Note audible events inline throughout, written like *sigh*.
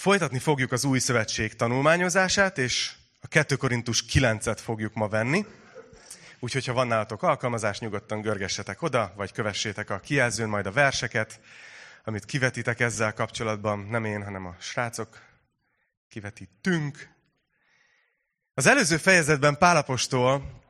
Folytatni fogjuk az új szövetség tanulmányozását, és a 2 Korintus 9-et fogjuk ma venni. Úgyhogy, ha van nálatok alkalmazás, nyugodtan görgessetek oda, vagy kövessétek a kijelzőn majd a verseket, amit kivetitek ezzel kapcsolatban. Nem én, hanem a srácok kivetítünk. Az előző fejezetben Pálapostól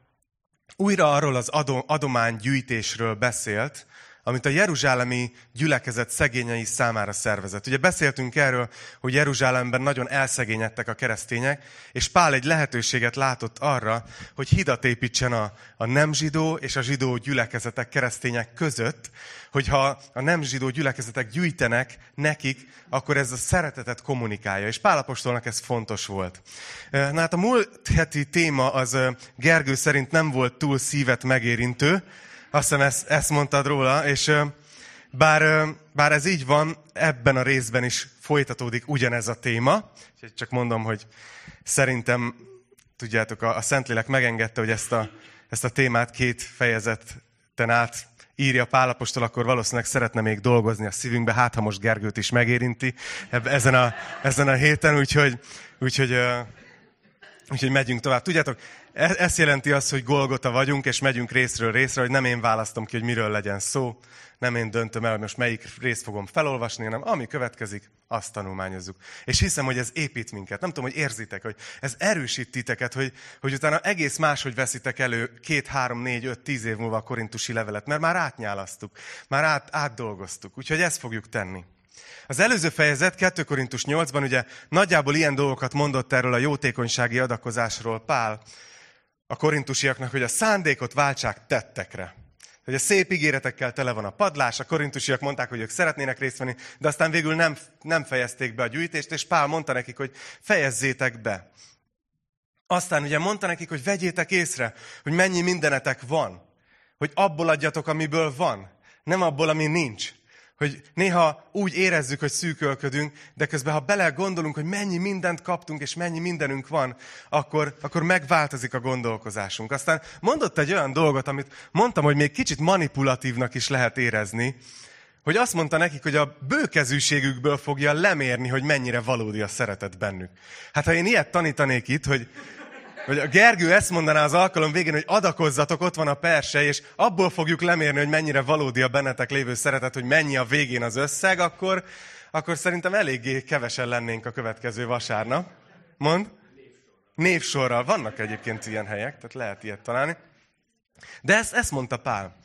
újra arról az adománygyűjtésről beszélt, amit a jeruzsálemi gyülekezet szegényei számára szervezett. Ugye beszéltünk erről, hogy Jeruzsálemben nagyon elszegényedtek a keresztények, és Pál egy lehetőséget látott arra, hogy hidat építsen a, a nem zsidó és a zsidó gyülekezetek keresztények között, hogyha a nem zsidó gyülekezetek gyűjtenek nekik, akkor ez a szeretetet kommunikálja. És Pálapostolnak ez fontos volt. Na hát a múlt heti téma az Gergő szerint nem volt túl szívet megérintő, azt hiszem ezt, ezt mondtad róla, és bár, bár ez így van, ebben a részben is folytatódik ugyanez a téma. Csak mondom, hogy szerintem, tudjátok, a, a Szentlélek megengedte, hogy ezt a, ezt a témát két fejezeten át írja Pálapostól, akkor valószínűleg szeretne még dolgozni a szívünkbe, hát ha most Gergőt is megérinti ezen a, ezen a héten, úgyhogy, úgyhogy, úgyhogy megyünk tovább. Tudjátok, E, ez jelenti azt, hogy Golgota vagyunk, és megyünk részről részre, hogy nem én választom ki, hogy miről legyen szó, nem én döntöm el, hogy most melyik részt fogom felolvasni, hanem ami következik, azt tanulmányozzuk. És hiszem, hogy ez épít minket. Nem tudom, hogy érzitek, hogy ez erősít titeket, hogy, hogy utána egész máshogy veszitek elő két, három, négy, öt, tíz év múlva a korintusi levelet, mert már átnyálasztuk, már át, átdolgoztuk. Úgyhogy ezt fogjuk tenni. Az előző fejezet, 2 Korintus 8-ban ugye nagyjából ilyen dolgokat mondott erről a jótékonysági adakozásról Pál, a korintusiaknak, hogy a szándékot váltsák tettekre. Hogy a szép ígéretekkel tele van a padlás, a korintusiak mondták, hogy ők szeretnének részt venni, de aztán végül nem, nem fejezték be a gyűjtést, és Pál mondta nekik, hogy fejezzétek be. Aztán ugye mondta nekik, hogy vegyétek észre, hogy mennyi mindenetek van. Hogy abból adjatok, amiből van. Nem abból, ami nincs. Hogy néha úgy érezzük, hogy szűkölködünk, de közben, ha bele gondolunk, hogy mennyi mindent kaptunk, és mennyi mindenünk van, akkor, akkor megváltozik a gondolkozásunk. Aztán mondott egy olyan dolgot, amit mondtam, hogy még kicsit manipulatívnak is lehet érezni, hogy azt mondta nekik, hogy a bőkezűségükből fogja lemérni, hogy mennyire valódi a szeretet bennük. Hát ha én ilyet tanítanék itt, hogy hogy a Gergő ezt mondaná az alkalom végén, hogy adakozzatok, ott van a perse, és abból fogjuk lemérni, hogy mennyire valódi a bennetek lévő szeretet, hogy mennyi a végén az összeg, akkor, akkor szerintem eléggé kevesen lennénk a következő vasárnap. Mond? Névsorral. Vannak egyébként ilyen helyek, tehát lehet ilyet találni. De ezt, ezt mondta Pál.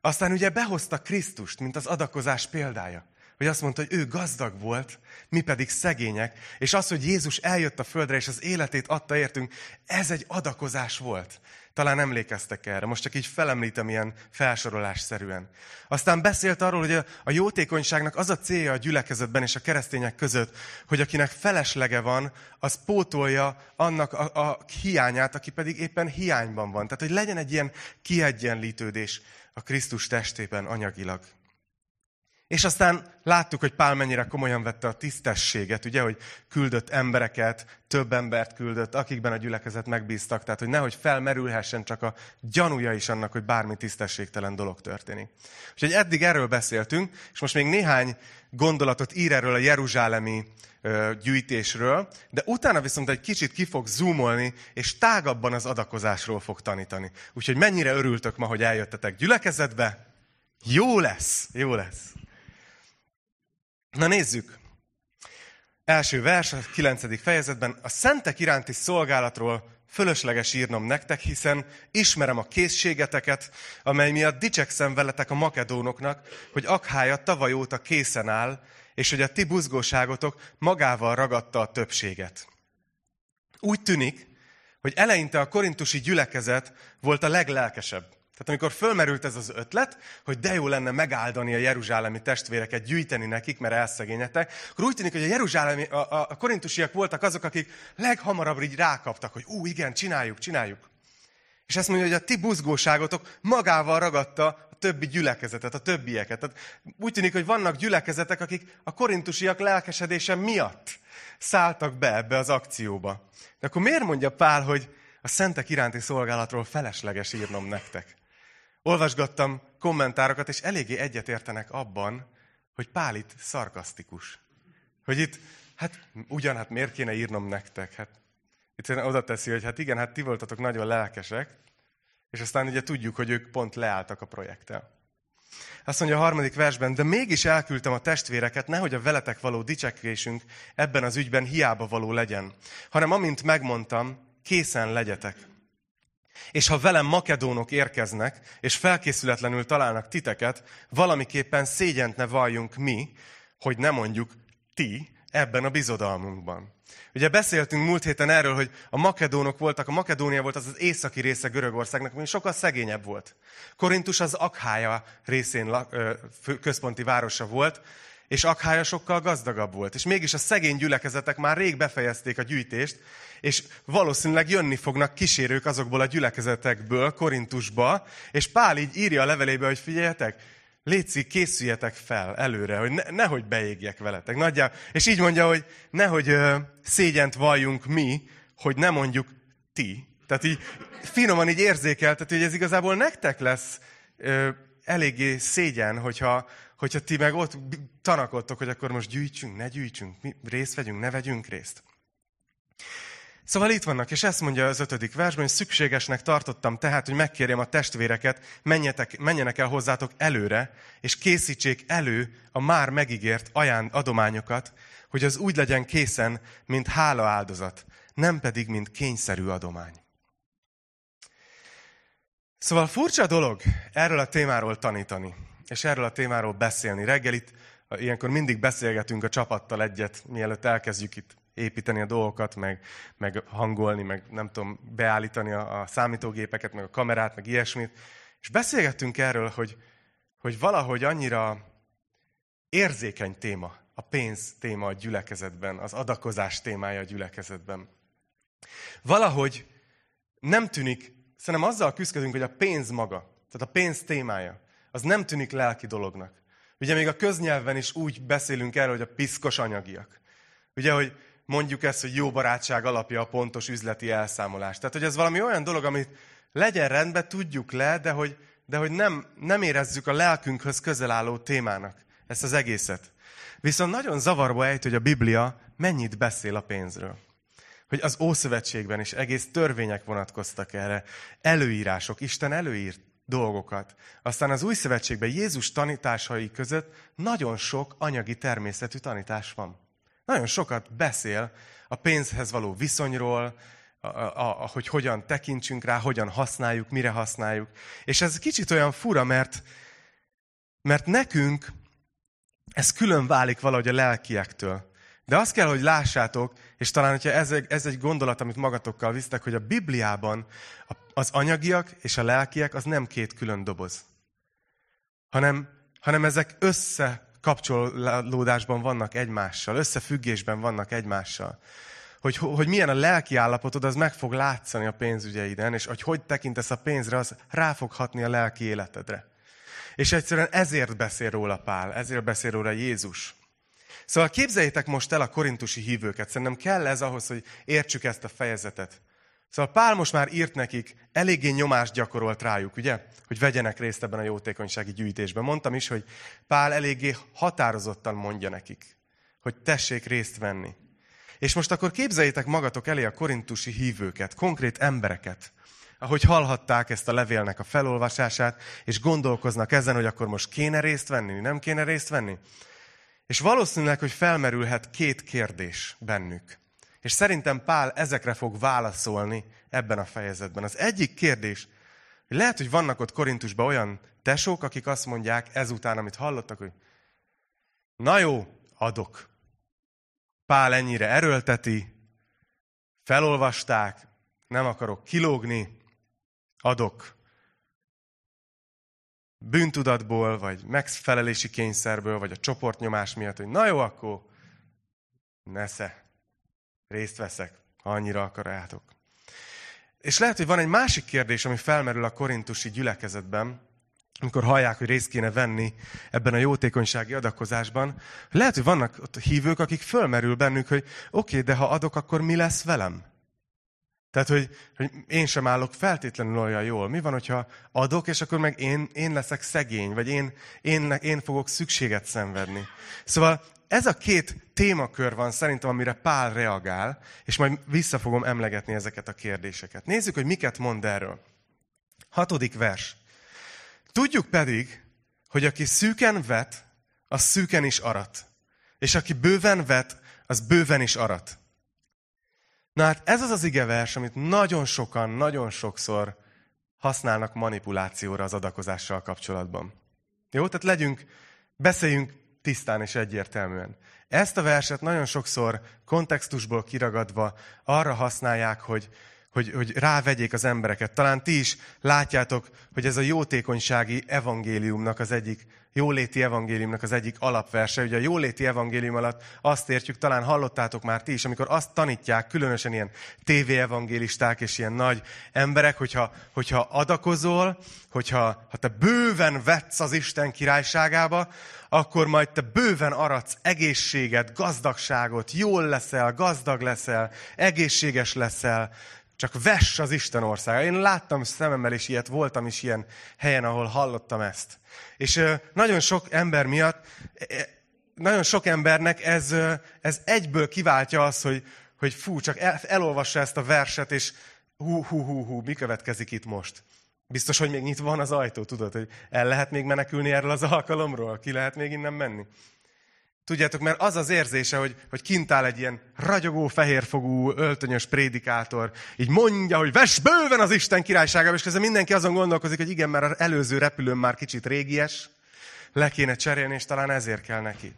Aztán ugye behozta Krisztust, mint az adakozás példája hogy azt mondta, hogy ő gazdag volt, mi pedig szegények, és az, hogy Jézus eljött a földre, és az életét adta értünk, ez egy adakozás volt. Talán emlékeztek erre, most csak így felemlítem ilyen felsorolásszerűen. Aztán beszélt arról, hogy a jótékonyságnak az a célja a gyülekezetben és a keresztények között, hogy akinek feleslega van, az pótolja annak a, a hiányát, aki pedig éppen hiányban van. Tehát, hogy legyen egy ilyen kiegyenlítődés a Krisztus testében anyagilag. És aztán láttuk, hogy Pál mennyire komolyan vette a tisztességet, ugye, hogy küldött embereket, több embert küldött, akikben a gyülekezet megbíztak, tehát hogy nehogy felmerülhessen csak a gyanúja is annak, hogy bármi tisztességtelen dolog történik. Úgyhogy eddig erről beszéltünk, és most még néhány gondolatot ír erről a jeruzsálemi gyűjtésről, de utána viszont egy kicsit ki fog zoomolni, és tágabban az adakozásról fog tanítani. Úgyhogy mennyire örültök ma, hogy eljöttetek gyülekezetbe? Jó lesz, jó lesz. Na nézzük. Első vers, a kilencedik fejezetben. A szentek iránti szolgálatról fölösleges írnom nektek, hiszen ismerem a készségeteket, amely miatt dicsekszem veletek a makedónoknak, hogy Akhája tavaly óta készen áll, és hogy a ti buzgóságotok magával ragadta a többséget. Úgy tűnik, hogy eleinte a korintusi gyülekezet volt a leglelkesebb. Tehát amikor fölmerült ez az ötlet, hogy de jó lenne megáldani a jeruzsálemi testvéreket, gyűjteni nekik, mert elszegényedtek, akkor úgy tűnik, hogy a jeruzsálemi, a, a, korintusiak voltak azok, akik leghamarabb így rákaptak, hogy ú, igen, csináljuk, csináljuk. És ezt mondja, hogy a ti buzgóságotok magával ragadta a többi gyülekezetet, a többieket. Tehát úgy tűnik, hogy vannak gyülekezetek, akik a korintusiak lelkesedése miatt szálltak be ebbe az akcióba. De akkor miért mondja Pál, hogy a szentek iránti szolgálatról felesleges írnom nektek? Olvasgattam kommentárokat, és eléggé egyetértenek abban, hogy Pál itt szarkasztikus. Hogy itt hát ugyan, hát miért kéne írnom nektek? Hát egyszerűen oda teszi, hogy hát igen, hát ti voltatok nagyon lelkesek, és aztán ugye tudjuk, hogy ők pont leálltak a projekttel. Azt mondja a harmadik versben, de mégis elküldtem a testvéreket, nehogy a veletek való dicsekvésünk ebben az ügyben hiába való legyen, hanem amint megmondtam, készen legyetek. És ha velem makedónok érkeznek, és felkészületlenül találnak titeket, valamiképpen szégyent ne valljunk mi, hogy ne mondjuk ti ebben a bizodalmunkban. Ugye beszéltünk múlt héten erről, hogy a makedónok voltak, a Makedónia volt az az északi része Görögországnak, ami sokkal szegényebb volt. Korintus az Akhája részén központi városa volt, és Akhája sokkal gazdagabb volt. És mégis a szegény gyülekezetek már rég befejezték a gyűjtést, és valószínűleg jönni fognak kísérők azokból a gyülekezetekből Korintusba, és Pál így írja a levelébe, hogy figyeljetek, Léci, készüljetek fel előre, hogy ne, nehogy beégjek veletek. Nagyjá, és így mondja, hogy nehogy ö, szégyent valljunk mi, hogy ne mondjuk ti. Tehát így finoman így érzékeltető, hogy ez igazából nektek lesz ö, eléggé szégyen, hogyha, hogyha ti meg ott tanakodtok, hogy akkor most gyűjtsünk, ne gyűjtsünk, mi részt vegyünk, ne vegyünk részt. Szóval itt vannak, és ezt mondja az ötödik versben, hogy szükségesnek tartottam tehát, hogy megkérjem a testvéreket, menjetek, menjenek el hozzátok előre, és készítsék elő a már megígért aján adományokat, hogy az úgy legyen készen, mint hála áldozat, nem pedig, mint kényszerű adomány. Szóval furcsa dolog erről a témáról tanítani, és erről a témáról beszélni. Reggel itt ilyenkor mindig beszélgetünk a csapattal egyet, mielőtt elkezdjük itt építeni a dolgokat, meg, meg hangolni, meg nem tudom, beállítani a, a számítógépeket, meg a kamerát, meg ilyesmit. És beszélgettünk erről, hogy, hogy valahogy annyira érzékeny téma, a pénz téma a gyülekezetben, az adakozás témája a gyülekezetben. Valahogy nem tűnik, szerintem azzal küzdünk, hogy a pénz maga, tehát a pénz témája, az nem tűnik lelki dolognak. Ugye még a köznyelven is úgy beszélünk erről, hogy a piszkos anyagiak. Ugye, hogy mondjuk ezt, hogy jó barátság alapja a pontos üzleti elszámolás. Tehát, hogy ez valami olyan dolog, amit legyen rendben, tudjuk le, de hogy, de hogy nem, nem érezzük a lelkünkhöz közel álló témának ezt az egészet. Viszont nagyon zavarba ejt, hogy a Biblia mennyit beszél a pénzről. Hogy az Ószövetségben is egész törvények vonatkoztak erre, előírások, Isten előírt dolgokat. Aztán az Új Szövetségben Jézus tanításai között nagyon sok anyagi természetű tanítás van. Nagyon sokat beszél a pénzhez való viszonyról, a, a, a, hogy hogyan tekintsünk rá, hogyan használjuk, mire használjuk. És ez kicsit olyan fura, mert, mert nekünk ez külön válik valahogy a lelkiektől. De azt kell, hogy lássátok, és talán, hogyha ez, ez egy gondolat, amit magatokkal visztek, hogy a Bibliában az anyagiak és a lelkiek az nem két külön doboz, hanem, hanem ezek össze kapcsolódásban vannak egymással, összefüggésben vannak egymással. Hogy, hogy milyen a lelki állapotod, az meg fog látszani a pénzügyeiden, és hogy hogy tekintesz a pénzre, az rá fog hatni a lelki életedre. És egyszerűen ezért beszél róla Pál, ezért beszél róla Jézus. Szóval képzeljétek most el a korintusi hívőket. Szerintem kell ez ahhoz, hogy értsük ezt a fejezetet. Szóval Pál most már írt nekik, eléggé nyomást gyakorolt rájuk, ugye? Hogy vegyenek részt ebben a jótékonysági gyűjtésben. Mondtam is, hogy Pál eléggé határozottan mondja nekik, hogy tessék részt venni. És most akkor képzeljétek magatok elé a korintusi hívőket, konkrét embereket, ahogy hallhatták ezt a levélnek a felolvasását, és gondolkoznak ezen, hogy akkor most kéne részt venni, nem kéne részt venni. És valószínűleg, hogy felmerülhet két kérdés bennük. És szerintem Pál ezekre fog válaszolni ebben a fejezetben. Az egyik kérdés, hogy lehet, hogy vannak ott Korintusban olyan tesók, akik azt mondják ezután, amit hallottak, hogy na jó, adok. Pál ennyire erőlteti, felolvasták, nem akarok kilógni, adok. Bűntudatból, vagy megfelelési kényszerből, vagy a csoportnyomás miatt, hogy na jó, akkor nesze részt veszek, ha annyira akarjátok. És lehet, hogy van egy másik kérdés, ami felmerül a korintusi gyülekezetben, amikor hallják, hogy részt kéne venni ebben a jótékonysági adakozásban. Lehet, hogy vannak ott hívők, akik fölmerül bennük, hogy oké, okay, de ha adok, akkor mi lesz velem? Tehát, hogy, hogy én sem állok feltétlenül olyan jól. Mi van, hogyha adok, és akkor meg én, én leszek szegény, vagy én, én, én fogok szükséget szenvedni. Szóval ez a két témakör van szerintem, amire Pál reagál, és majd vissza fogom emlegetni ezeket a kérdéseket. Nézzük, hogy miket mond erről. Hatodik vers. Tudjuk pedig, hogy aki szűken vet, az szűken is arat. És aki bőven vet, az bőven is arat. Na hát ez az az igevers, amit nagyon sokan, nagyon sokszor használnak manipulációra az adakozással kapcsolatban. Jó, tehát legyünk, beszéljünk tisztán és egyértelműen. Ezt a verset nagyon sokszor kontextusból kiragadva arra használják, hogy, hogy, hogy rávegyék az embereket. Talán ti is látjátok, hogy ez a jótékonysági evangéliumnak az egyik, jóléti evangéliumnak az egyik alapverse. Ugye a jóléti evangélium alatt azt értjük, talán hallottátok már ti is, amikor azt tanítják, különösen ilyen tévé-evangélisták és ilyen nagy emberek, hogyha, hogyha adakozol, hogyha ha te bőven vetsz az Isten királyságába, akkor majd te bőven aratsz egészséget, gazdagságot, jól leszel, gazdag leszel, egészséges leszel, csak vess az Isten országa. Én láttam szememmel is ilyet, voltam is ilyen helyen, ahol hallottam ezt. És nagyon sok ember miatt, nagyon sok embernek ez, ez egyből kiváltja azt, hogy, hogy fú, csak el, elolvassa ezt a verset, és hú, hú, hú, hú, mi következik itt most? Biztos, hogy még nyitva van az ajtó, tudod, hogy el lehet még menekülni erről az alkalomról, ki lehet még innen menni. Tudjátok, mert az az érzése, hogy, hogy kint áll egy ilyen ragyogó, fehérfogú, öltönyös prédikátor, így mondja, hogy vess bőven az Isten királyságába, és közben mindenki azon gondolkozik, hogy igen, mert az előző repülőn már kicsit régies, le kéne cserélni, és talán ezért kell neki.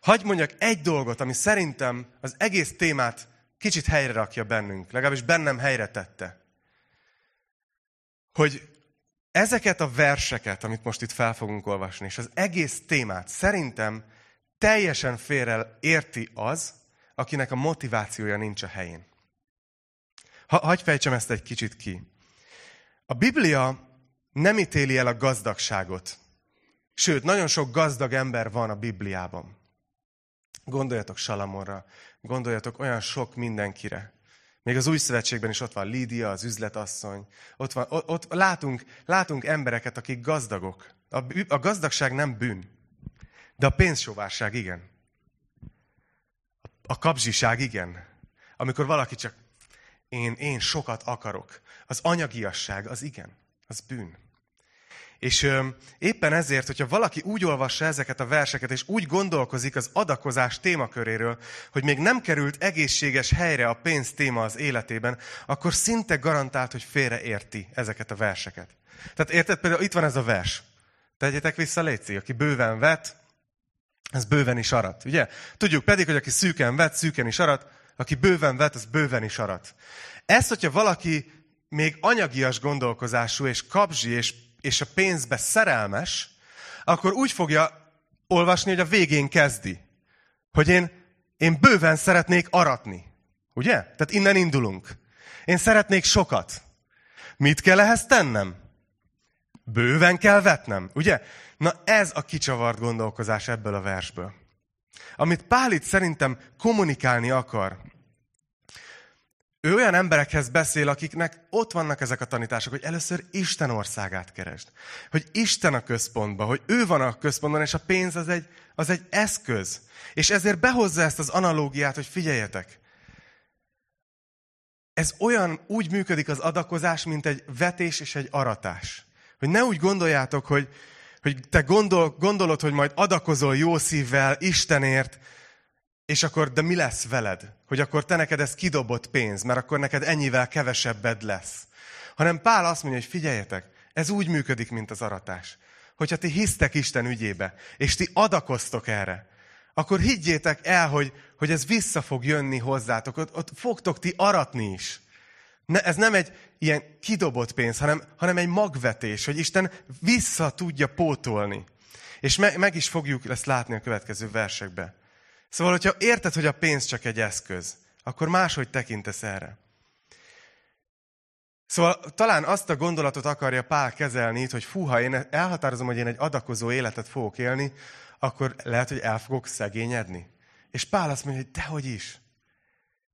Hagy mondjak egy dolgot, ami szerintem az egész témát kicsit helyre rakja bennünk, legalábbis bennem helyre tette. Hogy ezeket a verseket, amit most itt fel fogunk olvasni, és az egész témát szerintem teljesen félre érti az, akinek a motivációja nincs a helyén. Ha, hagyj fejtsem ezt egy kicsit ki. A Biblia nem ítéli el a gazdagságot. Sőt, nagyon sok gazdag ember van a Bibliában. Gondoljatok Salamonra, gondoljatok olyan sok mindenkire. Még az új szövetségben is ott van Lídia, az üzletasszony. Ott, van, ott, ott látunk, látunk embereket, akik gazdagok. A, a gazdagság nem bűn, de a pénzsovárság igen. A kapzsiság igen. Amikor valaki csak én, én sokat akarok. Az anyagiasság az igen, az bűn. És ö, éppen ezért, hogyha valaki úgy olvassa ezeket a verseket, és úgy gondolkozik az adakozás témaköréről, hogy még nem került egészséges helyre a pénz téma az életében, akkor szinte garantált, hogy félreérti ezeket a verseket. Tehát érted, például itt van ez a vers. Tegyetek vissza, Léci, aki bőven vet, az bőven is arat, ugye? Tudjuk pedig, hogy aki szűken vet, szűken is arat, aki bőven vet, az bőven is arat. Ezt, hogyha valaki még anyagias gondolkozású, és kapzsi, és és a pénzbe szerelmes, akkor úgy fogja olvasni, hogy a végén kezdi. Hogy én, én bőven szeretnék aratni. Ugye? Tehát innen indulunk. Én szeretnék sokat. Mit kell ehhez tennem? Bőven kell vetnem, ugye? Na ez a kicsavart gondolkozás ebből a versből. Amit Pál itt szerintem kommunikálni akar, ő olyan emberekhez beszél, akiknek ott vannak ezek a tanítások, hogy először Isten országát keresd. Hogy Isten a központban, hogy ő van a központban, és a pénz az egy, az egy eszköz. És ezért behozza ezt az analógiát, hogy figyeljetek. Ez olyan, úgy működik az adakozás, mint egy vetés és egy aratás. Hogy ne úgy gondoljátok, hogy, hogy te gondol, gondolod, hogy majd adakozol jó szívvel Istenért, és akkor, de mi lesz veled? Hogy akkor te neked ez kidobott pénz, mert akkor neked ennyivel kevesebbed lesz. Hanem Pál azt mondja, hogy figyeljetek, ez úgy működik, mint az aratás. Hogyha ti hisztek Isten ügyébe, és ti adakoztok erre, akkor higgyétek el, hogy, hogy ez vissza fog jönni hozzátok. Ott, ott fogtok ti aratni is. Ne, ez nem egy ilyen kidobott pénz, hanem, hanem egy magvetés, hogy Isten vissza tudja pótolni. És me, meg is fogjuk ezt látni a következő versekben. Szóval, hogyha érted, hogy a pénz csak egy eszköz, akkor máshogy tekintesz erre. Szóval talán azt a gondolatot akarja Pál kezelni itt, hogy fú, ha én elhatározom, hogy én egy adakozó életet fogok élni, akkor lehet, hogy el fogok szegényedni. És Pál azt mondja, hogy dehogy is.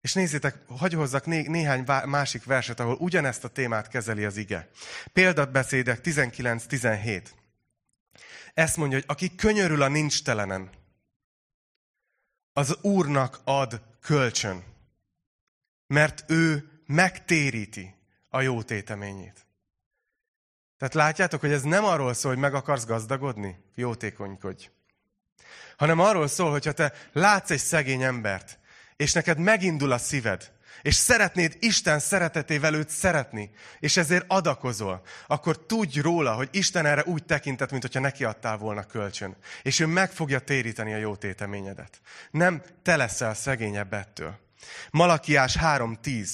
És nézzétek, hagy hozzak né- néhány másik verset, ahol ugyanezt a témát kezeli az ige. Példatbeszédek 19-17. Ezt mondja, hogy aki könyörül a nincs telenen, az Úrnak ad kölcsön. Mert ő megtéríti a jó téteményét. Tehát látjátok, hogy ez nem arról szól, hogy meg akarsz gazdagodni? Jótékonykodj. Hanem arról szól, hogyha te látsz egy szegény embert, és neked megindul a szíved, és szeretnéd Isten szeretetével őt szeretni, és ezért adakozol, akkor tudj róla, hogy Isten erre úgy tekintett, mint hogyha neki adtál volna kölcsön. És ő meg fogja téríteni a jó téteményedet. Nem te leszel szegényebb ettől. Malakiás 3.10.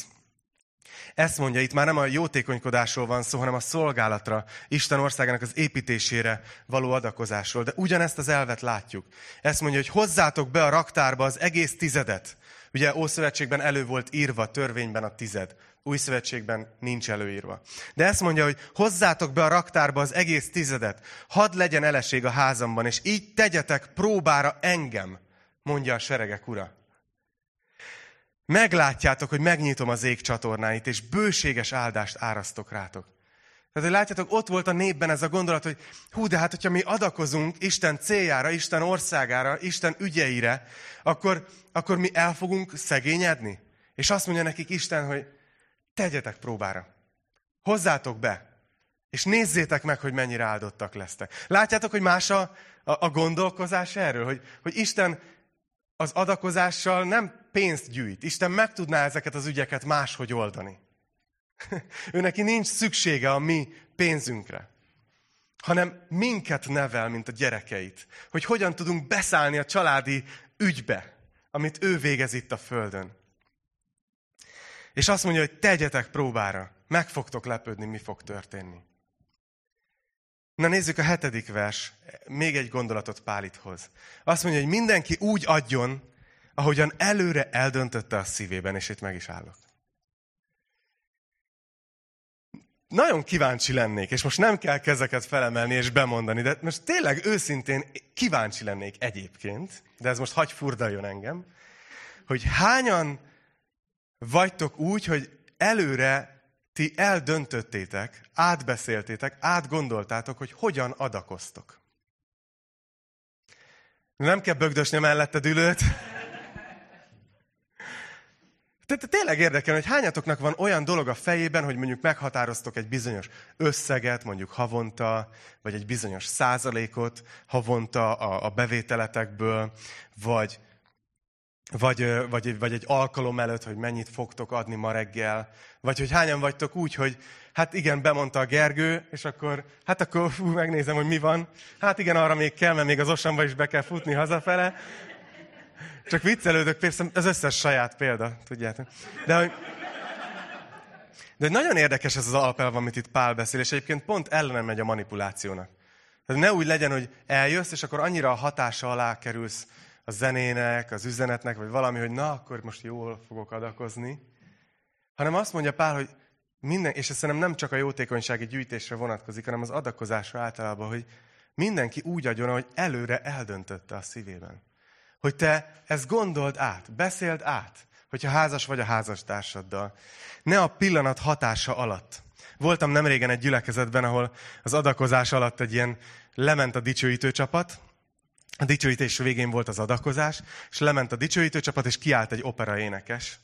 Ezt mondja, itt már nem a jótékonykodásról van szó, hanem a szolgálatra, Isten országának az építésére való adakozásról. De ugyanezt az elvet látjuk. Ezt mondja, hogy hozzátok be a raktárba az egész tizedet. Ugye Ószövetségben elő volt írva törvényben a tized. Új szövetségben nincs előírva. De ezt mondja, hogy hozzátok be a raktárba az egész tizedet, hadd legyen eleség a házamban, és így tegyetek próbára engem, mondja a seregek ura. Meglátjátok, hogy megnyitom az ég csatornáit, és bőséges áldást árasztok rátok. Tehát, hogy látjátok, ott volt a népben ez a gondolat, hogy hú, de hát, hogyha mi adakozunk Isten céljára, Isten országára, Isten ügyeire, akkor, akkor mi el fogunk szegényedni. És azt mondja nekik Isten, hogy tegyetek próbára. Hozzátok be. És nézzétek meg, hogy mennyire áldottak lesztek. Látjátok, hogy más a, a, a gondolkozás erről? Hogy, hogy Isten az adakozással nem pénzt gyűjt. Isten meg tudná ezeket az ügyeket máshogy oldani. *laughs* ő neki nincs szüksége a mi pénzünkre, hanem minket nevel, mint a gyerekeit. Hogy hogyan tudunk beszállni a családi ügybe, amit ő végez itt a földön. És azt mondja, hogy tegyetek próbára, meg fogtok lepődni, mi fog történni. Na nézzük a hetedik vers, még egy gondolatot Pálithoz. Azt mondja, hogy mindenki úgy adjon, ahogyan előre eldöntötte a szívében, és itt meg is állok. Nagyon kíváncsi lennék, és most nem kell kezeket felemelni és bemondani, de most tényleg őszintén kíváncsi lennék egyébként, de ez most hagy furdaljon engem, hogy hányan vagytok úgy, hogy előre ti eldöntöttétek, átbeszéltétek, átgondoltátok, hogy hogyan adakoztok. Nem kell bögdösni melletted ülőt. Tehát tényleg érdekel, hogy hányatoknak van olyan dolog a fejében, hogy mondjuk meghatároztok egy bizonyos összeget, mondjuk havonta, vagy egy bizonyos százalékot havonta a, a bevételetekből, vagy, vagy, vagy, vagy egy alkalom előtt, hogy mennyit fogtok adni ma reggel, vagy hogy hányan vagytok úgy, hogy hát igen, bemondta a Gergő, és akkor, hát akkor fú, megnézem, hogy mi van. Hát igen, arra még kell, mert még az osamba is be kell futni hazafele. Csak viccelődök, persze az összes saját példa, tudjátok. De hogy, de nagyon érdekes ez az alapelv, amit itt Pál beszél, és egyébként pont ellenem megy a manipulációnak. Tehát ne úgy legyen, hogy eljössz, és akkor annyira a hatása alá kerülsz a zenének, az üzenetnek, vagy valami, hogy na, akkor most jól fogok adakozni. Hanem azt mondja Pál, hogy minden, és ez szerintem nem csak a jótékonysági gyűjtésre vonatkozik, hanem az adakozásra általában, hogy mindenki úgy adjon, hogy előre eldöntötte a szívében. Hogy te ezt gondold át, beszéld át, hogyha házas vagy a házastársaddal. Ne a pillanat hatása alatt. Voltam nem régen egy gyülekezetben, ahol az adakozás alatt egy ilyen lement a dicsőítő csapat, a dicsőítés végén volt az adakozás, és lement a dicsőítő csapat, és kiállt egy opera énekes,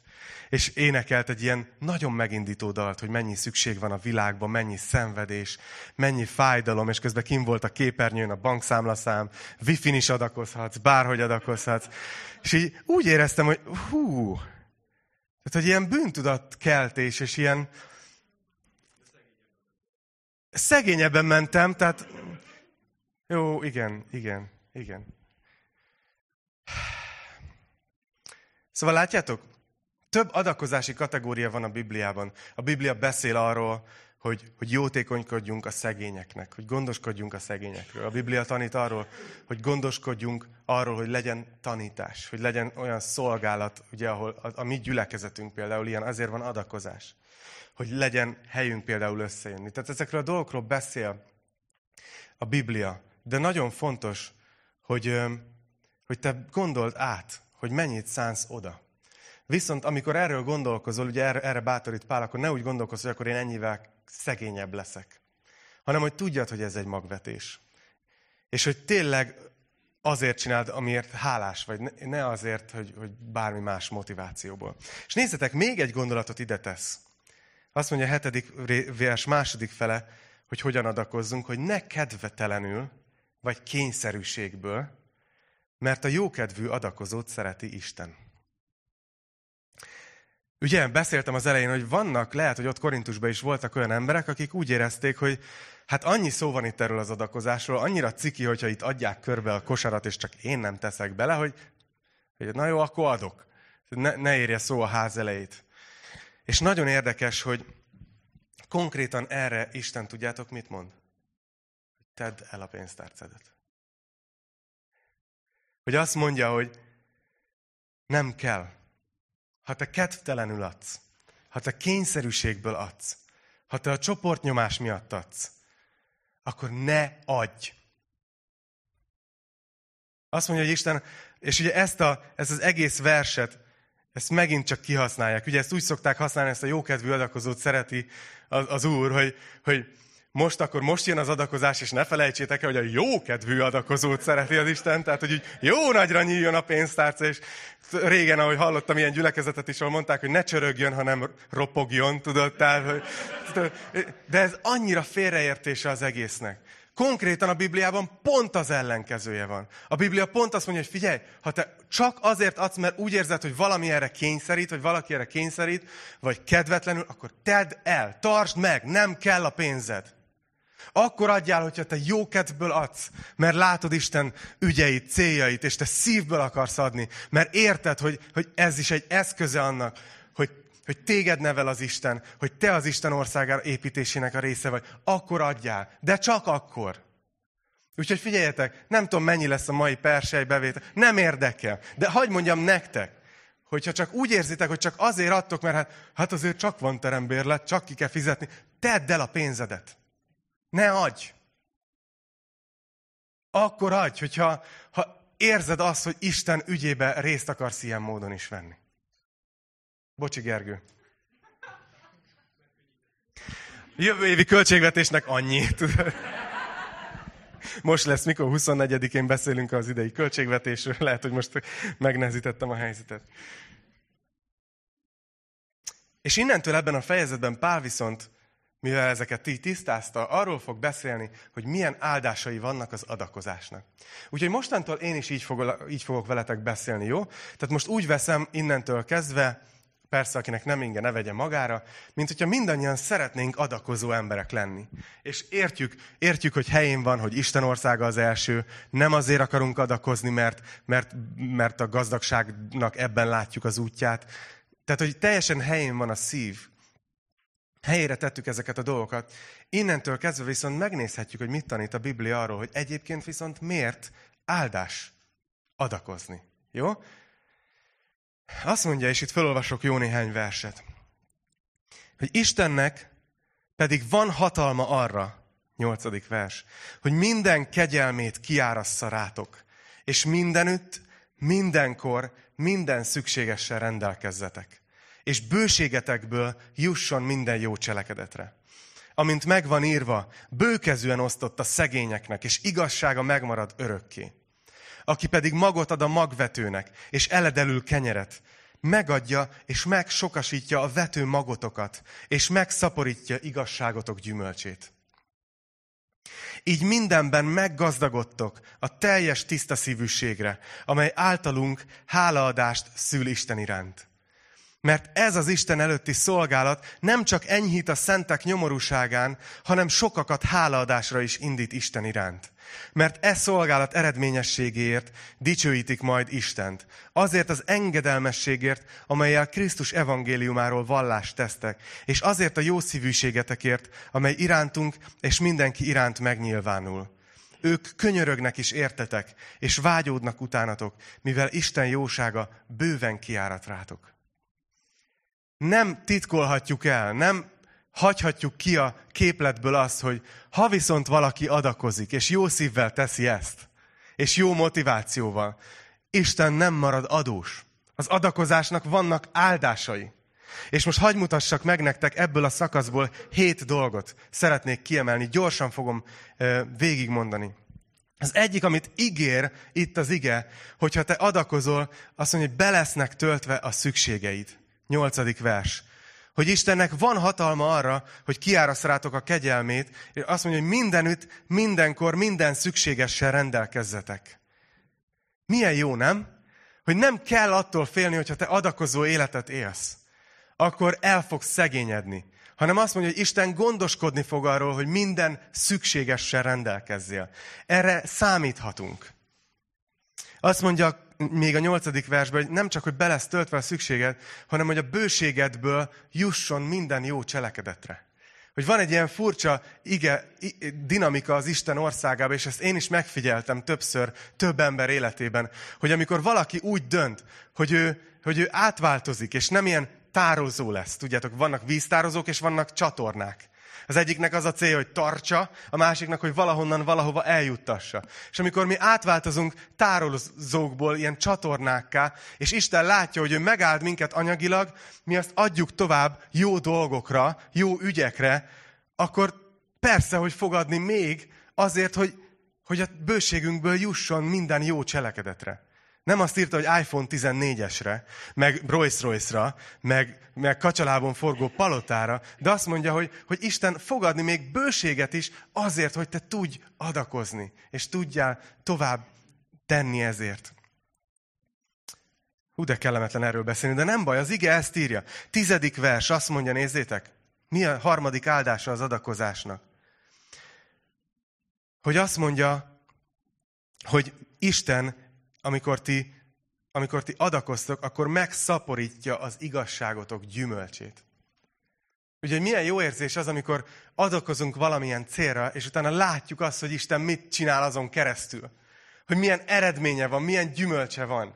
és énekelt egy ilyen nagyon megindító dalt, hogy mennyi szükség van a világban, mennyi szenvedés, mennyi fájdalom, és közben kim volt a képernyőn a bankszámlaszám, wifi-n is adakozhatsz, bárhogy adakozhatsz. És így úgy éreztem, hogy hú, tehát, hogy ilyen bűntudatkeltés, és ilyen szegényebben mentem, tehát jó, igen, igen, igen. Szóval látjátok, több adakozási kategória van a Bibliában. A Biblia beszél arról, hogy, hogy jótékonykodjunk a szegényeknek, hogy gondoskodjunk a szegényekről. A Biblia tanít arról, hogy gondoskodjunk arról, hogy legyen tanítás, hogy legyen olyan szolgálat, ugye, ahol a, a mi gyülekezetünk például ilyen, azért van adakozás, hogy legyen helyünk például összejönni. Tehát ezekről a dolgokról beszél a Biblia, de nagyon fontos, hogy, hogy te gondold át, hogy mennyit szánsz oda. Viszont amikor erről gondolkozol, ugye erre, erre bátorít Pál, akkor ne úgy gondolkozz, hogy akkor én ennyivel szegényebb leszek. Hanem, hogy tudjad, hogy ez egy magvetés. És hogy tényleg azért csináld, amiért hálás vagy, ne azért, hogy, hogy bármi más motivációból. És nézzetek, még egy gondolatot ide tesz. Azt mondja a hetedik vers második fele, hogy hogyan adakozzunk, hogy ne kedvetelenül, vagy kényszerűségből, mert a jókedvű adakozót szereti Isten. Ugye, beszéltem az elején, hogy vannak, lehet, hogy ott Korintusban is voltak olyan emberek, akik úgy érezték, hogy hát annyi szó van itt erről az adakozásról, annyira ciki, hogyha itt adják körbe a kosarat, és csak én nem teszek bele, hogy, hogy na jó, akkor adok. Ne, ne érje szó a ház elejét. És nagyon érdekes, hogy konkrétan erre Isten tudjátok mit mond? Tedd el a pénztárcedet. Hogy azt mondja, hogy nem kell. Ha te kedvtelenül adsz, ha te kényszerűségből adsz, ha te a csoportnyomás miatt adsz, akkor ne adj. Azt mondja, hogy Isten, és ugye ezt, a, ezt az egész verset, ezt megint csak kihasználják. Ugye ezt úgy szokták használni, ezt a jókedvű adakozót szereti az, az Úr, hogy, hogy most akkor most jön az adakozás, és ne felejtsétek el, hogy a jókedvű adakozót szereti az Isten, tehát hogy jó nagyra nyíljon a pénztárca, és régen, ahogy hallottam ilyen gyülekezetet is, ahol mondták, hogy ne csörögjön, hanem ropogjon, tudod, tehát, hogy, de ez annyira félreértése az egésznek. Konkrétan a Bibliában pont az ellenkezője van. A Biblia pont azt mondja, hogy figyelj, ha te csak azért adsz, mert úgy érzed, hogy valami erre kényszerít, vagy valaki erre kényszerít, vagy kedvetlenül, akkor tedd el, tartsd meg, nem kell a pénzed. Akkor adjál, hogyha te jókedvből adsz, mert látod Isten ügyeit, céljait, és te szívből akarsz adni, mert érted, hogy, hogy ez is egy eszköze annak, hogy, hogy téged nevel az Isten, hogy te az Isten országára építésének a része vagy, akkor adjál, de csak akkor. Úgyhogy figyeljetek, nem tudom mennyi lesz a mai persely bevétel, nem érdekel, de hagyd mondjam nektek, hogyha csak úgy érzitek, hogy csak azért adtok, mert hát, hát azért csak van terembérlet, csak ki kell fizetni, tedd el a pénzedet. Ne adj! Akkor adj, hogyha ha érzed azt, hogy Isten ügyébe részt akarsz ilyen módon is venni. Bocsi, Gergő. Jövő évi költségvetésnek annyi. Most lesz, mikor 24-én beszélünk az idei költségvetésről. Lehet, hogy most megnehezítettem a helyzetet. És innentől ebben a fejezetben Pál viszont mivel ezeket ti tisztázta, arról fog beszélni, hogy milyen áldásai vannak az adakozásnak. Úgyhogy mostantól én is így, fogok, így fogok veletek beszélni, jó? Tehát most úgy veszem innentől kezdve, persze akinek nem inge, ne vegye magára, mint hogyha mindannyian szeretnénk adakozó emberek lenni. És értjük, értjük, hogy helyén van, hogy Isten országa az első, nem azért akarunk adakozni, mert, mert, mert a gazdagságnak ebben látjuk az útját. Tehát, hogy teljesen helyén van a szív, helyére tettük ezeket a dolgokat. Innentől kezdve viszont megnézhetjük, hogy mit tanít a Biblia arról, hogy egyébként viszont miért áldás adakozni. Jó? Azt mondja, és itt felolvasok jó néhány verset, hogy Istennek pedig van hatalma arra, nyolcadik vers, hogy minden kegyelmét kiárassza rátok, és mindenütt, mindenkor, minden szükségessel rendelkezzetek és bőségetekből jusson minden jó cselekedetre. Amint megvan írva, bőkezűen osztott a szegényeknek, és igazsága megmarad örökké. Aki pedig magot ad a magvetőnek, és eledelül kenyeret, megadja és megsokasítja a vető magotokat, és megszaporítja igazságotok gyümölcsét. Így mindenben meggazdagodtok a teljes tiszta szívűségre, amely általunk hálaadást szül Isten iránt. Mert ez az Isten előtti szolgálat nem csak enyhít a szentek nyomorúságán, hanem sokakat hálaadásra is indít Isten iránt. Mert e szolgálat eredményességéért dicsőítik majd Istent. Azért az engedelmességért, amelyel Krisztus evangéliumáról vallást tesztek, és azért a jó szívűségetekért, amely irántunk és mindenki iránt megnyilvánul. Ők könyörögnek is értetek, és vágyódnak utánatok, mivel Isten jósága bőven kiárat rátok nem titkolhatjuk el, nem hagyhatjuk ki a képletből azt, hogy ha viszont valaki adakozik, és jó szívvel teszi ezt, és jó motivációval, Isten nem marad adós. Az adakozásnak vannak áldásai. És most hagy mutassak meg nektek ebből a szakaszból hét dolgot. Szeretnék kiemelni, gyorsan fogom végigmondani. Az egyik, amit ígér itt az ige, hogyha te adakozol, azt mondja, hogy be lesznek töltve a szükségeid. Nyolcadik vers. Hogy Istennek van hatalma arra, hogy kiárasz rátok a kegyelmét, és azt mondja, hogy mindenütt, mindenkor, minden szükségessel rendelkezzetek. Milyen jó, nem? Hogy nem kell attól félni, hogyha te adakozó életet élsz. Akkor el fogsz szegényedni hanem azt mondja, hogy Isten gondoskodni fog arról, hogy minden szükségessel rendelkezzél. Erre számíthatunk. Azt mondja még a nyolcadik versben, hogy nem csak, hogy be lesz töltve a szükséged, hanem hogy a bőségedből jusson minden jó cselekedetre. Hogy van egy ilyen furcsa ige, dinamika az Isten országában, és ezt én is megfigyeltem többször, több ember életében, hogy amikor valaki úgy dönt, hogy ő, hogy ő átváltozik, és nem ilyen tározó lesz. Tudjátok, vannak víztározók, és vannak csatornák. Az egyiknek az a cél, hogy tartsa, a másiknak, hogy valahonnan valahova eljuttassa. És amikor mi átváltozunk tározókból ilyen csatornákká, és Isten látja, hogy ő megáld minket anyagilag, mi azt adjuk tovább jó dolgokra, jó ügyekre, akkor persze, hogy fogadni még azért, hogy, hogy a bőségünkből jusson minden jó cselekedetre. Nem azt írta, hogy iPhone 14-esre, meg Rolls-Royce-ra, meg, meg kacsalában forgó palotára, de azt mondja, hogy, hogy Isten fogadni még bőséget is azért, hogy te tudj adakozni, és tudjál tovább tenni ezért. Hú, de kellemetlen erről beszélni, de nem baj, az ige ezt írja. Tizedik vers, azt mondja, nézzétek, mi a harmadik áldása az adakozásnak? Hogy azt mondja, hogy Isten amikor ti, amikor ti adakoztok, akkor megszaporítja az igazságotok gyümölcsét. Ugye milyen jó érzés az, amikor adakozunk valamilyen célra, és utána látjuk azt, hogy Isten mit csinál azon keresztül. Hogy milyen eredménye van, milyen gyümölcse van.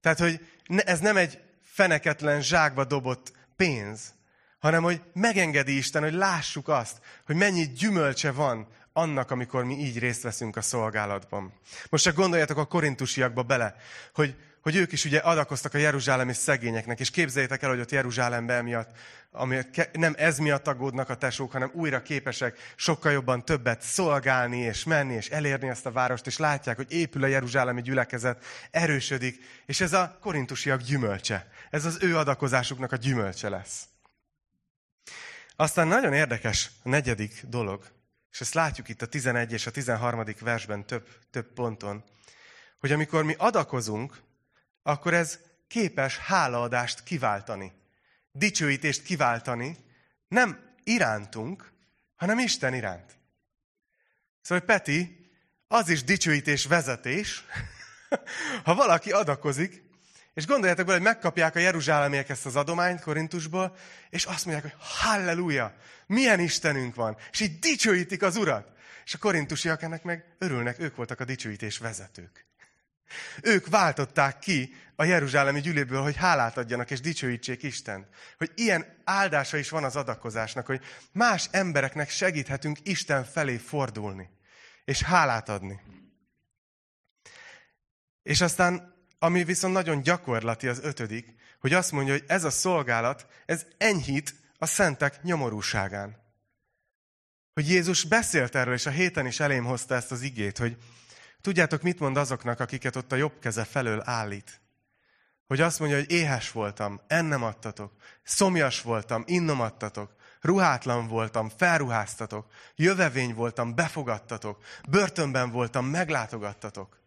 Tehát, hogy ez nem egy feneketlen zsákba dobott pénz, hanem hogy megengedi Isten, hogy lássuk azt, hogy mennyi gyümölcse van annak, amikor mi így részt veszünk a szolgálatban. Most csak gondoljatok a korintusiakba bele, hogy, hogy ők is ugye adakoztak a jeruzsálemi szegényeknek, és képzeljétek el, hogy ott Jeruzsálemben miatt, ami nem ez miatt aggódnak a tesók, hanem újra képesek sokkal jobban többet szolgálni, és menni, és elérni ezt a várost, és látják, hogy épül a jeruzsálemi gyülekezet, erősödik, és ez a korintusiak gyümölcse. Ez az ő adakozásuknak a gyümölcse lesz. Aztán nagyon érdekes a negyedik dolog, és ezt látjuk itt a 11 és a 13. versben több, több ponton, hogy amikor mi adakozunk, akkor ez képes hálaadást kiváltani, dicsőítést kiváltani, nem irántunk, hanem Isten iránt. Szóval, Peti, az is dicsőítés vezetés, *laughs* ha valaki adakozik, és gondoljátok bele, hogy megkapják a Jeruzsálemiek ezt az adományt Korintusból, és azt mondják, hogy halleluja, milyen Istenünk van, és így dicsőítik az Urat. És a korintusiak ennek meg örülnek, ők voltak a dicsőítés vezetők. Ők váltották ki a Jeruzsálemi gyűléből, hogy hálát adjanak és dicsőítsék Istent. Hogy ilyen áldása is van az adakozásnak, hogy más embereknek segíthetünk Isten felé fordulni, és hálát adni. És aztán ami viszont nagyon gyakorlati az ötödik, hogy azt mondja, hogy ez a szolgálat, ez enyhít a szentek nyomorúságán. Hogy Jézus beszélt erről, és a héten is elém hozta ezt az igét, hogy tudjátok, mit mond azoknak, akiket ott a jobb keze felől állít. Hogy azt mondja, hogy éhes voltam, ennem adtatok, szomjas voltam, innom adtatok, ruhátlan voltam, felruháztatok, jövevény voltam, befogadtatok, börtönben voltam, meglátogattatok.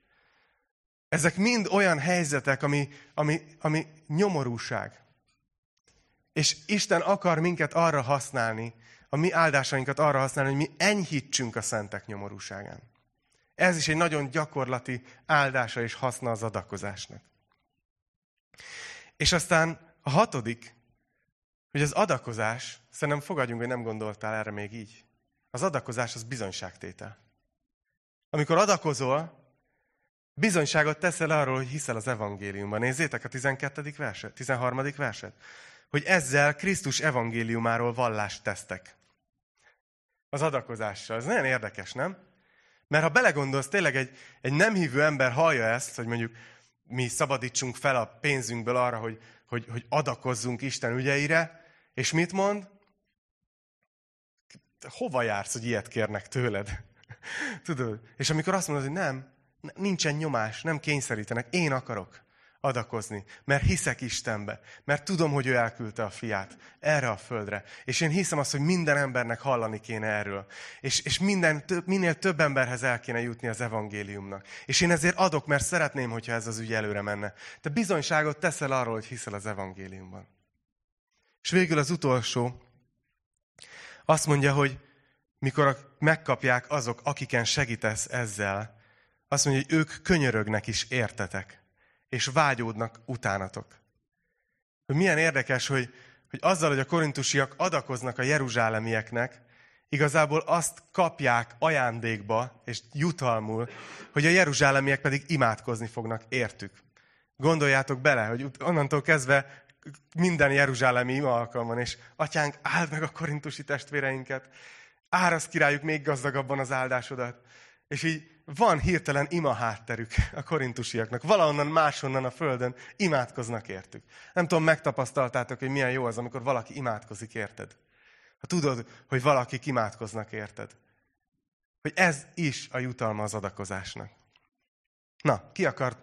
Ezek mind olyan helyzetek, ami, ami, ami nyomorúság. És Isten akar minket arra használni, a mi áldásainkat arra használni, hogy mi enyhítsünk a szentek nyomorúságán. Ez is egy nagyon gyakorlati áldása és haszna az adakozásnak. És aztán a hatodik, hogy az adakozás, szerintem fogadjunk, hogy nem gondoltál erre még így. Az adakozás az bizonyságtétel. Amikor adakozol, Bizonyságot teszel arról, hogy hiszel az evangéliumban. Nézzétek a 12. verset, 13. verset. Hogy ezzel Krisztus evangéliumáról vallást tesztek. Az adakozással. Ez nagyon érdekes, nem? Mert ha belegondolsz, tényleg egy, egy nem hívő ember hallja ezt, hogy mondjuk mi szabadítsunk fel a pénzünkből arra, hogy, hogy, hogy adakozzunk Isten ügyeire, és mit mond? Hova jársz, hogy ilyet kérnek tőled? *laughs* Tudod? És amikor azt mondod, hogy nem, nincsen nyomás, nem kényszerítenek, én akarok adakozni, mert hiszek Istenbe, mert tudom, hogy ő elküldte a fiát erre a földre. És én hiszem azt, hogy minden embernek hallani kéne erről. És, és minden, több, minél több emberhez el kéne jutni az evangéliumnak. És én ezért adok, mert szeretném, hogyha ez az ügy előre menne. Te bizonyságot teszel arról, hogy hiszel az evangéliumban. És végül az utolsó, azt mondja, hogy mikor megkapják azok, akiken segítesz ezzel, azt mondja, hogy ők könyörögnek is értetek és vágyódnak utánatok. Hogy milyen érdekes, hogy, hogy azzal, hogy a korintusiak adakoznak a jeruzsálemieknek, igazából azt kapják ajándékba és jutalmul, hogy a jeruzsálemiek pedig imádkozni fognak értük. Gondoljátok bele, hogy onnantól kezdve minden jeruzsálemi alkalman, és atyánk, áld meg a korintusi testvéreinket, árasz királyuk még gazdagabban az áldásodat. És így van hirtelen ima hátterük a korintusiaknak. Valahonnan máshonnan a földön imádkoznak értük. Nem tudom, megtapasztaltátok, hogy milyen jó az, amikor valaki imádkozik érted. Ha tudod, hogy valaki imádkoznak érted. Hogy ez is a jutalma az adakozásnak. Na, ki akar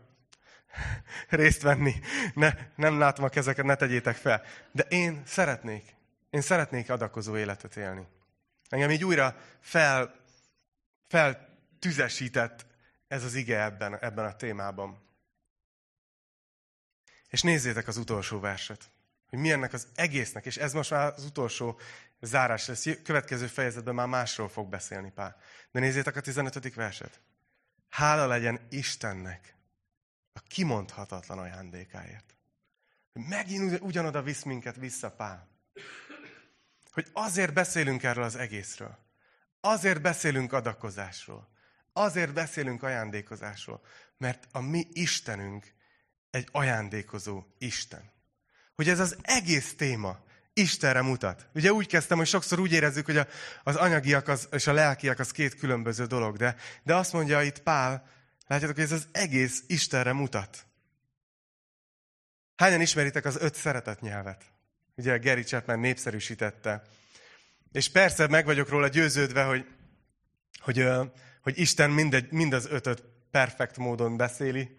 *laughs* részt venni? Ne, nem látom a kezeket, ne tegyétek fel. De én szeretnék, én szeretnék adakozó életet élni. Engem így újra fel, fel tüzesített ez az ige ebben, ebben a témában. És nézzétek az utolsó verset, hogy mi ennek az egésznek, és ez most már az utolsó zárás lesz. Következő fejezetben már másról fog beszélni Pál. De nézzétek a 15. verset. Hála legyen Istennek a kimondhatatlan ajándékáért. Megint ugyanoda visz minket vissza Pál. Hogy azért beszélünk erről az egészről. Azért beszélünk adakozásról. Azért beszélünk ajándékozásról, mert a mi Istenünk egy ajándékozó Isten. Hogy ez az egész téma Istenre mutat. Ugye úgy kezdtem, hogy sokszor úgy érezzük, hogy a, az anyagiak az, és a lelkiak az két különböző dolog, de, de azt mondja itt Pál, látjátok, hogy ez az egész Istenre mutat. Hányan ismeritek az öt szeretet nyelvet? Ugye Gary Chapman népszerűsítette. És persze meg vagyok róla győződve, hogy, hogy hogy Isten mindegy, mind az ötöt perfekt módon beszéli,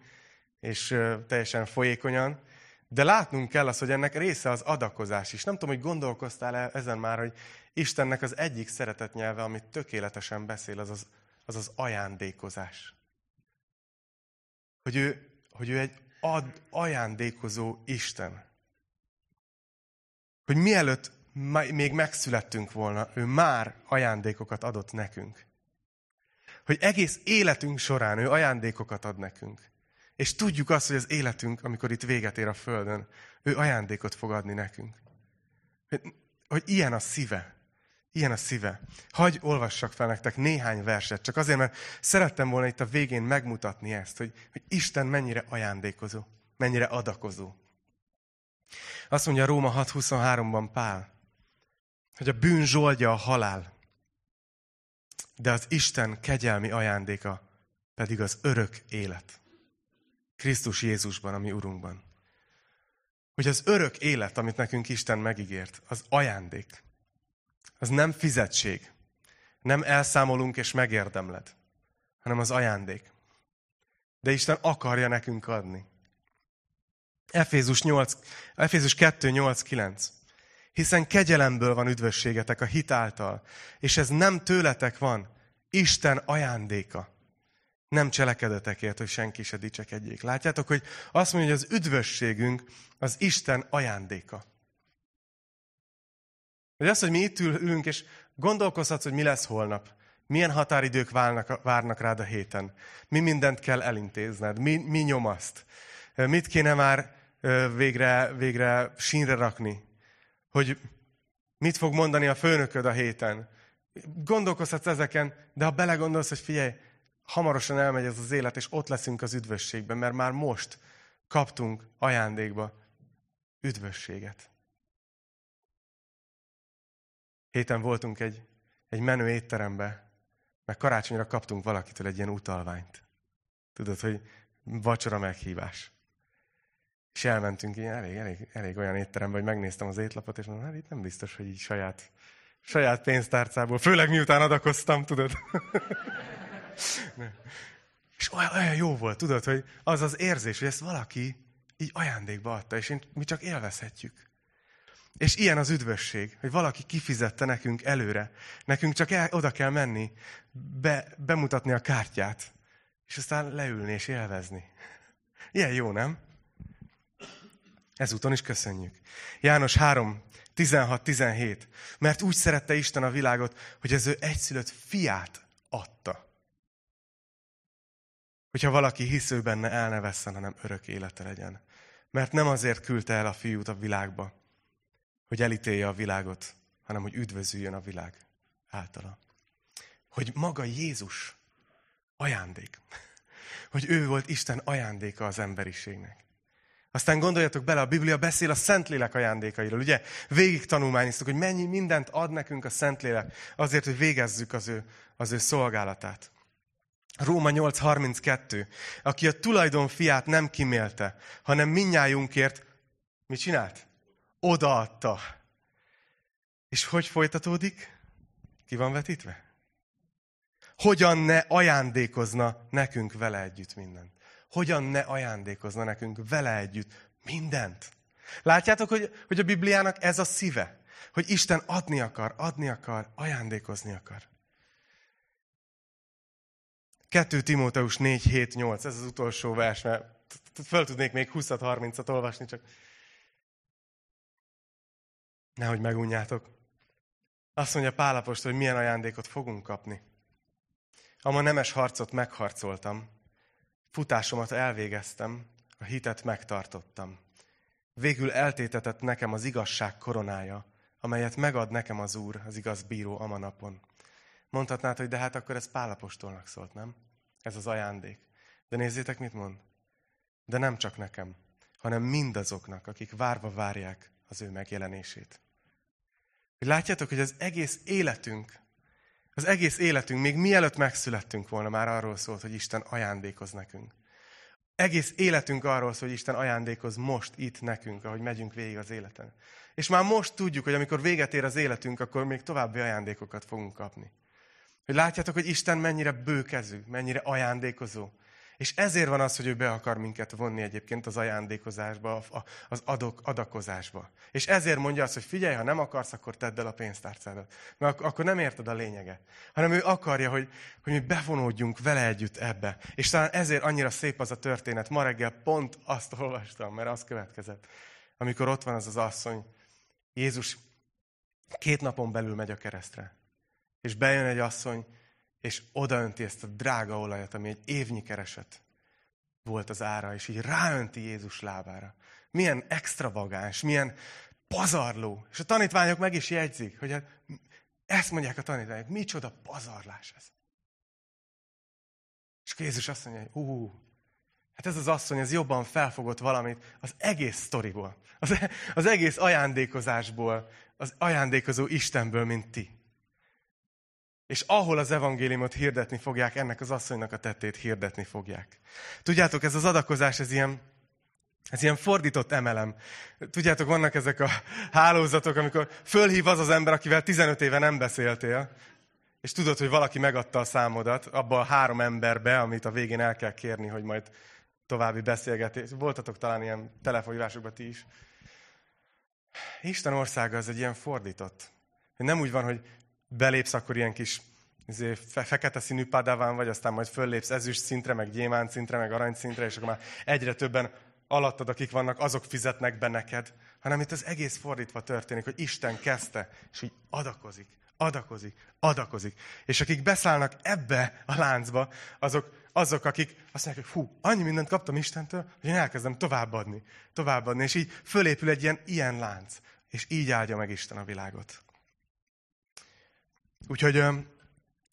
és teljesen folyékonyan, de látnunk kell az, hogy ennek része az adakozás is. Nem tudom, hogy gondolkoztál -e ezen már, hogy Istennek az egyik szeretet nyelve, amit tökéletesen beszél, az az, az, az ajándékozás. Hogy ő, hogy ő egy ad, ajándékozó Isten. Hogy mielőtt még megszülettünk volna, ő már ajándékokat adott nekünk hogy egész életünk során ő ajándékokat ad nekünk. És tudjuk azt, hogy az életünk, amikor itt véget ér a Földön, ő ajándékot fog adni nekünk. Hogy, hogy ilyen a szíve. Ilyen a szíve. Hagy olvassak fel nektek néhány verset, csak azért, mert szerettem volna itt a végén megmutatni ezt, hogy, hogy Isten mennyire ajándékozó, mennyire adakozó. Azt mondja Róma 6.23-ban Pál, hogy a bűn zsoldja a halál, de az Isten kegyelmi ajándéka pedig az örök élet. Krisztus Jézusban, ami Urunkban. Hogy az örök élet, amit nekünk Isten megígért, az ajándék. Az nem fizetség. Nem elszámolunk és megérdemled, hanem az ajándék. De Isten akarja nekünk adni. Efézus, 8, Efézus 2, 8, 9 hiszen kegyelemből van üdvösségetek a hitáltal, és ez nem tőletek van, Isten ajándéka. Nem cselekedetekért, hogy senki se dicsekedjék. Látjátok, hogy azt mondja, hogy az üdvösségünk az Isten ajándéka. Hogy az, hogy mi itt ülünk, és gondolkozhatsz, hogy mi lesz holnap. Milyen határidők várnak, várnak rád a héten. Mi mindent kell elintézned. Mi, mi nyomaszt. Mit kéne már végre, végre sínre rakni hogy mit fog mondani a főnököd a héten. Gondolkozhatsz ezeken, de ha belegondolsz, hogy figyelj, hamarosan elmegy ez az élet, és ott leszünk az üdvösségben, mert már most kaptunk ajándékba üdvösséget. Héten voltunk egy, egy menő étterembe, meg karácsonyra kaptunk valakitől egy ilyen utalványt. Tudod, hogy vacsora meghívás. És elmentünk ilyen elég, elég, elég olyan étterembe, hogy megnéztem az étlapot, és mondom, hát itt nem biztos, hogy így saját Saját pénztárcából. Főleg miután adakoztam, tudod. *laughs* és olyan, olyan jó volt, tudod, hogy az az érzés, hogy ezt valaki így ajándékba adta, és mi csak élvezhetjük. És ilyen az üdvösség, hogy valaki kifizette nekünk előre. Nekünk csak el, oda kell menni, be, bemutatni a kártyát, és aztán leülni és élvezni. Ilyen jó, nem? Ezúton is köszönjük. János 3, 16-17. Mert úgy szerette Isten a világot, hogy az ő egyszülött fiát adta. Hogyha valaki hisző benne, el ne vesszen, hanem örök élete legyen. Mert nem azért küldte el a fiút a világba, hogy elítélje a világot, hanem hogy üdvözüljön a világ általa. Hogy maga Jézus ajándék. Hogy ő volt Isten ajándéka az emberiségnek. Aztán gondoljatok bele, a Biblia beszél a Szentlélek ajándékairól. Ugye végig tanulmányoztuk, hogy mennyi mindent ad nekünk a Szentlélek azért, hogy végezzük az ő, az ő szolgálatát. Róma 8.32. Aki a tulajdon fiát nem kimélte, hanem minnyájunkért mit csinált? Odaadta. És hogy folytatódik? Ki van vetítve? Hogyan ne ajándékozna nekünk vele együtt mindent? Hogyan ne ajándékozna nekünk vele együtt mindent? Látjátok, hogy, hogy a Bibliának ez a szíve? Hogy Isten adni akar, adni akar, ajándékozni akar. 2 Timóteus 4, 7, 8, ez az utolsó vers, mert föl tudnék még 20-30-at olvasni, csak nehogy megunjátok. Azt mondja Pálapost, hogy milyen ajándékot fogunk kapni. Ama nemes harcot megharcoltam, futásomat elvégeztem, a hitet megtartottam. Végül eltétetett nekem az igazság koronája, amelyet megad nekem az Úr, az igaz bíró a manapon. Mondhatnád, hogy de hát akkor ez Pálapostolnak szólt, nem? Ez az ajándék. De nézzétek, mit mond. De nem csak nekem, hanem mindazoknak, akik várva várják az ő megjelenését. Látjátok, hogy az egész életünk, az egész életünk, még mielőtt megszülettünk volna, már arról szólt, hogy Isten ajándékoz nekünk. Egész életünk arról szól, hogy Isten ajándékoz most, itt nekünk, ahogy megyünk végig az életen. És már most tudjuk, hogy amikor véget ér az életünk, akkor még további ajándékokat fogunk kapni. Hogy látjátok, hogy Isten mennyire bőkezű, mennyire ajándékozó. És ezért van az, hogy ő be akar minket vonni egyébként az ajándékozásba, az adok, adakozásba. És ezért mondja azt, hogy figyelj, ha nem akarsz, akkor tedd el a pénztárcádat. Mert akkor nem érted a lényeget. Hanem ő akarja, hogy, hogy mi bevonódjunk vele együtt ebbe. És talán ezért annyira szép az a történet. Ma reggel pont azt olvastam, mert az következett. Amikor ott van az az asszony, Jézus két napon belül megy a keresztre. És bejön egy asszony, és odaönti ezt a drága olajat, ami egy évnyi kereset volt az ára, és így ráönti Jézus lábára. Milyen extravagáns, milyen pazarló. És a tanítványok meg is jegyzik, hogy hát ezt mondják a tanítványok, micsoda pazarlás ez. És Jézus azt mondja, hogy ú, hát ez az asszony, ez jobban felfogott valamit az egész sztoriból, az, az egész ajándékozásból, az ajándékozó Istenből, mint ti. És ahol az evangéliumot hirdetni fogják, ennek az asszonynak a tettét hirdetni fogják. Tudjátok, ez az adakozás, ez ilyen, ez ilyen fordított emelem. Tudjátok, vannak ezek a hálózatok, amikor fölhív az az ember, akivel 15 éve nem beszéltél, és tudod, hogy valaki megadta a számodat abba a három emberbe, amit a végén el kell kérni, hogy majd további beszélgetés. Voltatok talán ilyen telefonhívásokban ti is. Isten országa az egy ilyen fordított. Nem úgy van, hogy belépsz, akkor ilyen kis izé, fe, fekete színű padáván vagy, aztán majd föllépsz ezüst szintre, meg gyémánt szintre, meg arany szintre, és akkor már egyre többen alattad, akik vannak, azok fizetnek be neked, hanem itt az egész fordítva történik, hogy Isten kezdte, és így adakozik, adakozik, adakozik. És akik beszállnak ebbe a láncba, azok, azok, akik azt mondják, hogy hú, annyi mindent kaptam Istentől, hogy én elkezdem továbbadni, továbbadni, és így fölépül egy ilyen, ilyen lánc, és így áldja meg Isten a világot. Úgyhogy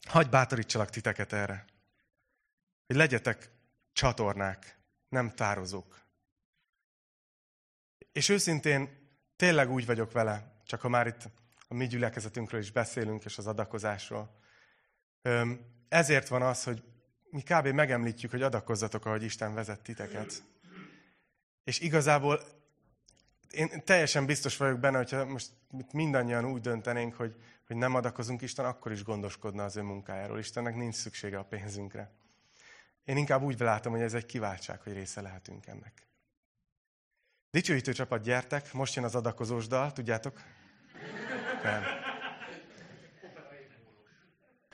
hagyj bátorítsalak titeket erre. Hogy legyetek csatornák, nem tározók. És őszintén tényleg úgy vagyok vele, csak ha már itt a mi gyülekezetünkről is beszélünk, és az adakozásról. Ezért van az, hogy mi kb. megemlítjük, hogy adakozzatok, ahogy Isten vezet titeket. És igazából én teljesen biztos vagyok benne, hogyha most mindannyian úgy döntenénk, hogy, hogy nem adakozunk, Isten akkor is gondoskodna az ő munkájáról. Istennek nincs szüksége a pénzünkre. Én inkább úgy látom, hogy ez egy kiváltság, hogy része lehetünk ennek. Dicsőítő csapat, gyertek, most jön az adakozós dal, tudjátok? Nem.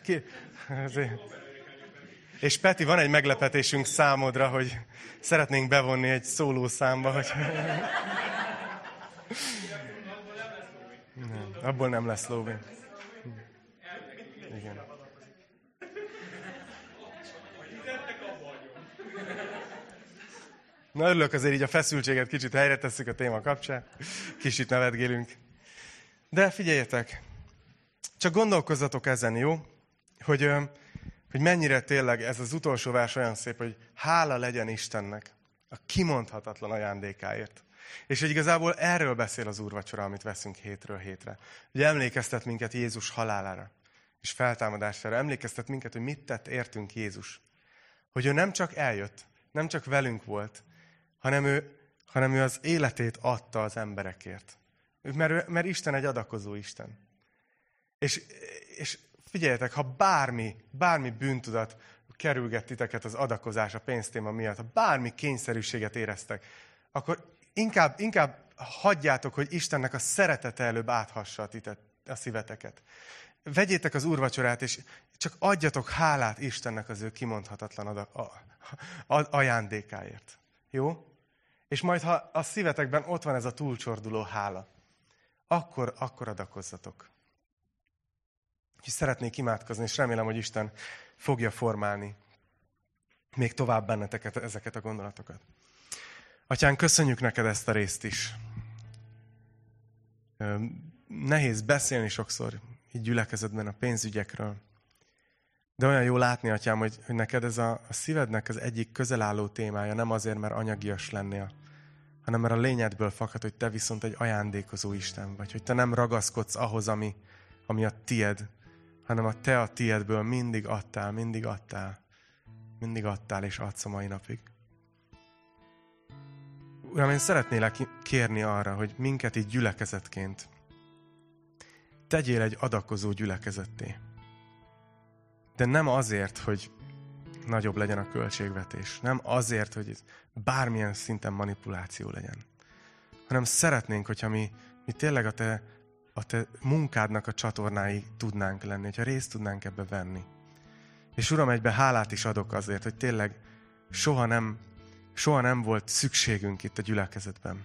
Ki? És Peti, van egy meglepetésünk számodra, hogy szeretnénk bevonni egy szólószámba, hogy... Nem, abból nem lesz lóvé. Na örülök azért így a feszültséget kicsit helyre tesszük a téma kapcsán. Kicsit nevetgélünk. De figyeljetek, csak gondolkozzatok ezen, jó? Hogy, hogy mennyire tényleg ez az utolsó vers olyan szép, hogy hála legyen Istennek a kimondhatatlan ajándékáért. És hogy igazából erről beszél az úrvacsora, amit veszünk hétről hétre. Hogy emlékeztet minket Jézus halálára és feltámadására. Emlékeztet minket, hogy mit tett értünk Jézus. Hogy ő nem csak eljött, nem csak velünk volt, hanem ő, hanem ő az életét adta az emberekért. Mert, mert Isten egy adakozó Isten. És, és figyeljetek, ha bármi, bármi bűntudat kerülget titeket az adakozás, a pénztéma miatt, ha bármi kényszerűséget éreztek, akkor inkább, inkább hagyjátok, hogy Istennek a szeretete előbb áthassa a, titet, a szíveteket. Vegyétek az úrvacsorát, és csak adjatok hálát Istennek az ő kimondhatatlan adag, a, ajándékáért. Jó? És majd, ha a szívetekben ott van ez a túlcsorduló hála, akkor, akkor adakozzatok. És szeretnék imádkozni, és remélem, hogy Isten fogja formálni még tovább benneteket ezeket a gondolatokat. Atyán, köszönjük neked ezt a részt is. Nehéz beszélni sokszor így gyülekezetben a pénzügyekről. De olyan jó látni, atyám, hogy, hogy neked ez a, a szívednek az egyik közelálló témája, nem azért, mert anyagias lennél, hanem mert a lényedből fakad, hogy te viszont egy ajándékozó Isten vagy, hogy te nem ragaszkodsz ahhoz, ami, ami a tied, hanem a te a tiedből mindig adtál, mindig adtál, mindig adtál és adsz a mai napig. Uram, én szeretnélek kérni arra, hogy minket így gyülekezetként tegyél egy adakozó gyülekezetté. De nem azért, hogy nagyobb legyen a költségvetés. Nem azért, hogy bármilyen szinten manipuláció legyen. Hanem szeretnénk, hogyha mi, mi tényleg a te, a te munkádnak a csatornái tudnánk lenni, hogyha részt tudnánk ebbe venni. És Uram, egybe hálát is adok azért, hogy tényleg soha nem, soha nem volt szükségünk itt a gyülekezetben.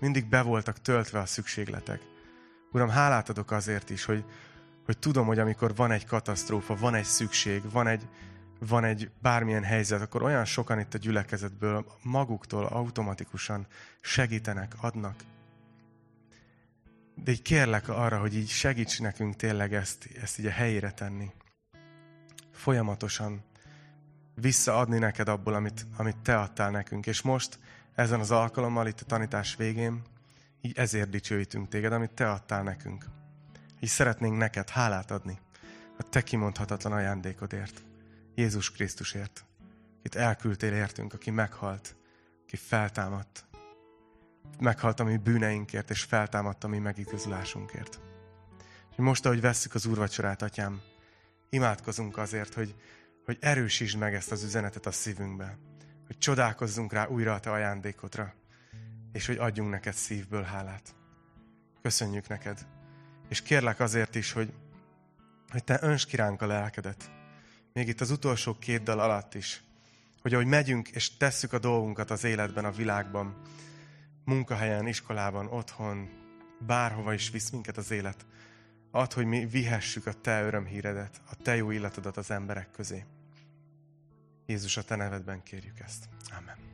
Mindig be voltak töltve a szükségletek. Uram, hálát adok azért is, hogy, hogy tudom, hogy amikor van egy katasztrófa, van egy szükség, van egy, van egy bármilyen helyzet, akkor olyan sokan itt a gyülekezetből maguktól automatikusan segítenek, adnak. De így kérlek arra, hogy így segíts nekünk tényleg ezt, ezt így a helyére tenni. Folyamatosan visszaadni neked abból, amit, amit te adtál nekünk. És most ezen az alkalommal, itt a tanítás végén, így ezért dicsőítünk téged, amit te adtál nekünk. Így szeretnénk neked hálát adni a te kimondhatatlan ajándékodért. Jézus Krisztusért, akit elküldtél értünk, aki meghalt, aki feltámadt. Meghalt a mi bűneinkért, és feltámadt a mi megigazulásunkért. És most, ahogy vesszük az úrvacsorát, atyám, imádkozunk azért, hogy, hogy erősítsd meg ezt az üzenetet a szívünkbe, hogy csodálkozzunk rá újra a te ajándékodra, és hogy adjunk neked szívből hálát. Köszönjük neked, és kérlek azért is, hogy, hogy te önts kiránk a lelkedet, még itt az utolsó két dal alatt is, hogy ahogy megyünk és tesszük a dolgunkat az életben, a világban, munkahelyen, iskolában, otthon, bárhova is visz minket az élet, add, hogy mi vihessük a Te örömhíredet, a Te jó illatodat az emberek közé. Jézus, a Te nevedben kérjük ezt. Amen.